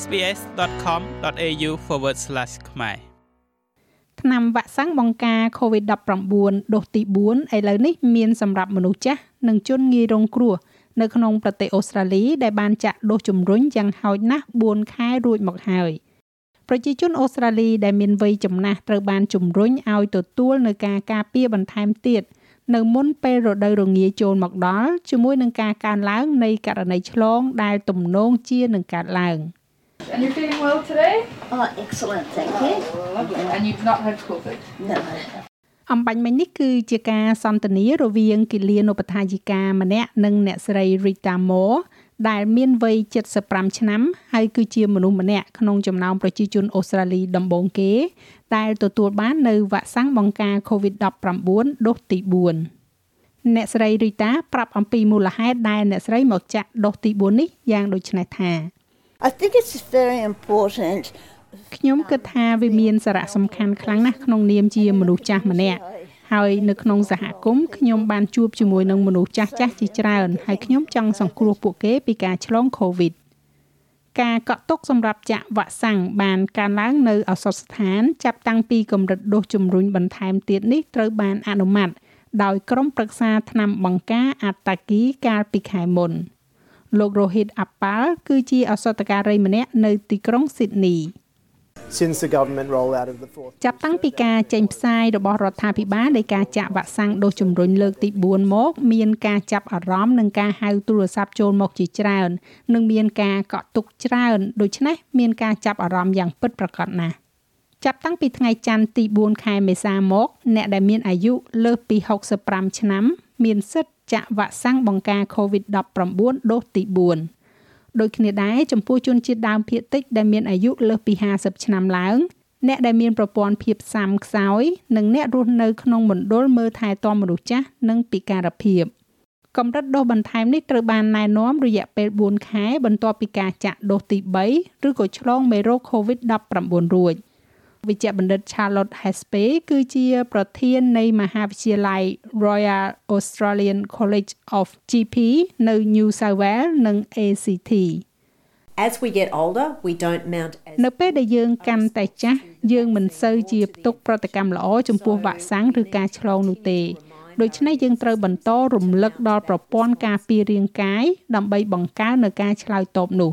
sbs.com.au/ ខ្មែរថ្នាំវ៉ាក់សាំងបង្ការ COVID-19 ដូសទី4ឥឡូវនេះមានសម្រាប់មនុស្សចាស់និងជនងាយរងគ្រោះនៅក្នុងប្រទេសអូស្ត្រាលីដែលបានចាក់ដូសជំរុញយ៉ាងហោចណាស់4ខែរួចមកហើយប្រជាជនអូស្ត្រាលីដែលមានវ័យចំណាស់ត្រូវបានជំរុញឲ្យទទួលនៅការការពារបន្ថែមទៀតនៅមុនពេលរដូវរងាចូលមកដល់ជាមួយនឹងការកើនឡើងនៃករណីឆ្លងដែលទំនងជានឹងកើតឡើង។ And you're feeling well today? Oh, excellent, thank you. Oh, lovely. And you've not had COVID? No. អំបញ្ញមិញនេះគឺជាការសន្ទនារវាងគិលានុបដ្ឋាយិកាម្នាក់និងអ្នកស្រី Rita Moore ដែលមានវ័យ75ឆ្នាំហើយគឺជាមនុស្សម្នាក់ក្នុងចំណោមប្រជាជនអូស្ត្រាលីដំបូងគេ ដែលទទួលបាននៅវ៉ាក់សាំងបង្ការ COVID-19 ដូសទី4អ្នកស្រី Rita ប្រាប់អំពីមូលហេតុដែលអ្នកស្រីមកចាក់ដូសទី4នេះយ៉ាងដូចនេះថា I think it's very important ខ្ញុំគិតថាវាមានសារៈសំខាន់ខ្លាំងណាស់ក្នុងនាមជាមនុស្សចាស់ម្នាក់ហើយនៅក្នុងសហគមន៍ខ្ញុំបានជួបជាមួយនឹងមនុស្សចាស់ចាស់ជាច្រើនហើយខ្ញុំចង់សង្គ្រោះពួកគេពីការឆ្លង COVID ការកក់ទុកសម្រាប់ចាក់វ៉ាក់សាំងបានកើនឡើងនៅឱសថស្ថានចាប់តាំងពីកម្រិតដូសជំរុញបន្ថែមទៀតនេះត្រូវបានអនុម័តដោយក្រុមប្រឹក្សាថ្នាំបង្ការអាតាគីកាលពីខែមុន លោករ៉ូហីតអាប៉ាល់គឺជាឱសថការីម្នាក់នៅទីក្រុងស៊ីដនី since the government rollout of the fourth ចាប់តាំងពីការចេញផ្សាយរបស់រដ្ឋាភិបាលនៃការចាក់វ៉ាក់សាំងដូសជំរុញលើកទី4មក មានការចាប់អារម្មណ៍និងការហៅទូរស័ព្ទចូលមកជាច្រើន និងមានការកក់ទុកច្រើនដូច្នេះមានការចាប់អារម្មណ៍យ៉ាងពិតប្រាកដណាស់ចាប់តាំងពីថ្ងៃច័ន្ទទី4ខែមេសាមក អ្នកដែលមានអាយុលើសពី65ឆ្នាំ មានសិទ្ធិចាក់វ៉ាក់សាំងបង្ការ COVID-19 ដូសទី4ដូចគ្នាដែរចំពោះជនជាតិដើមភាគតិចដែលមានអាយុលើសពី50ឆ្នាំឡើងអ្នកដែលមានប្រព័ន្ធភាពស៊ាំខ្សោយនិងអ្នករស់នៅក្នុងមណ្ឌលមើលថែទាំមនុស្សចាស់និងពិការភាពកម្រិតដូសបន្ថែមនេះត្រូវបានណែនាំរយៈពេល4ខែបន្ទាប់ពីការចាក់ដូសទី3ឬក៏ឆ្លងមេរោគ COVID-19 រួច។ វិជ្ជបណ្ឌិត Charlotte Hespe គឺជាប្រធាននៃមហាវិទ្យាល័យ Royal Australian College of GP នៅ New South Wales និង ACT As we get older we don't mount as នៅពេលដែលយើងកាន់តែចាស់យើងមិនសូវជាផ្ទុកប្រតិកម្មល្អចំពោះវ៉ាក់សាំងឬការឆ្លងនោះទេដូច្នេះយើងត្រូវបន្តរំលឹកដល់ប្រព័ន្ធការពាររាងកាយដើម្បីបង្កើននូវការឆ្លើយតបនោះ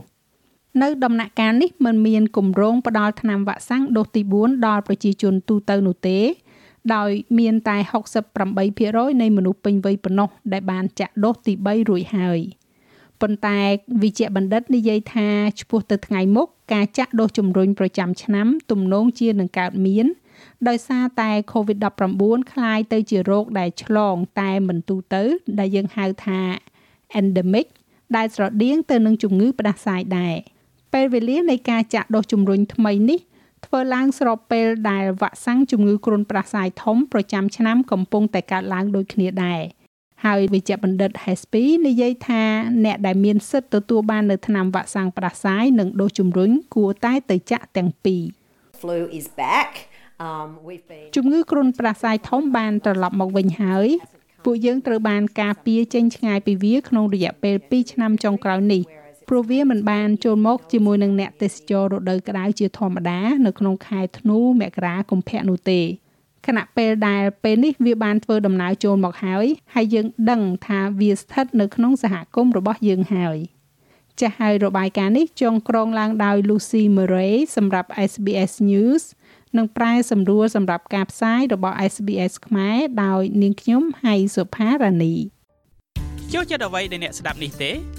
នៅដំណាក់កាលនេះមិនមានគម្រោងផ្ដល់ថ្នាំវ៉ាក់សាំងដូសទី4ដល់ប្រជាជនទូទៅនោះទេ ដោយមានតែ68%នៃមនុស្សពេញវ័យប៉ុណ្ណោះដែលបានចាក់ដូសទី3រួចហើយប៉ុន្តែវិជ្ជបណ្ឌិតនិយាយថាឆ្ពោះទៅថ្ងៃមុខការចាក់ដូសជំរុញប្រចាំឆ្នាំទំនងជានឹងកើតមាន ដោយសារតែ COVID-19 คล้ายទៅជារោគដែលឆ្លងតែមិនទូទៅ ដែលយើងហៅថា endemic ដែលស្រដៀងទៅនឹងជំងឺផ្ដាសាយដែរ។ ពេលវេលានៃការចាក់ដូសជំរុញថ្មីនេះធ្វើឡើងស្របពេលដែលវ៉ាក់សាំងជំងឺគ្រុនប្រសាយធំប្រចាំឆ្នាំកំពុងតែកើតឡើងដូចគ្នាដែរហើយវិជ្ជបណ្ឌិត Hespi និយាយថាអ្នកដែលមានសិទ្ធិទទួលបាននៅថ្នាំវ៉ាក់សាំងផ្ដាសាយនិងដូសជំរុញគួរតែទៅចាក់ទាំងពីរ flu is back um we've been ជំងឺគ្រុនប្រសាយធំបានត្រឡប់មកវិញហើយពួកយើងត្រូវបានការពារចេញឆ្ងាយពីវាក្នុងរយៈពេល2ឆ្នាំចុងក្រោយនេះ ព្រោះវាមិនបានចូលមកជាមួយនឹងអ្នកទេសចររដូវក្តៅជាធម្មតានៅក្នុងខែធ្នូមករាកុម្ភៈនោះទេខណៈពេលដែលពេលនេះវាបានធ្វើដំណើរចូលមកហើយហើយយើងដឹងថាវាស្ថិតនៅក្នុងសហគមន៍របស់យើងហើយចាស់ហើយរបាយការណ៍នេះចងក្រងឡើងដោយ Lucy Murray សម្រាប់ SBS News និងប្រែសម្រួលសម្រាប់ការផ្សាយរបស់ SBS ខ្មែរដោយនាងខ្ញុំហៃសុផារ៉ានីចូលចិត្តអ្វីដែលអ្នកស្ដាប់នេះទេ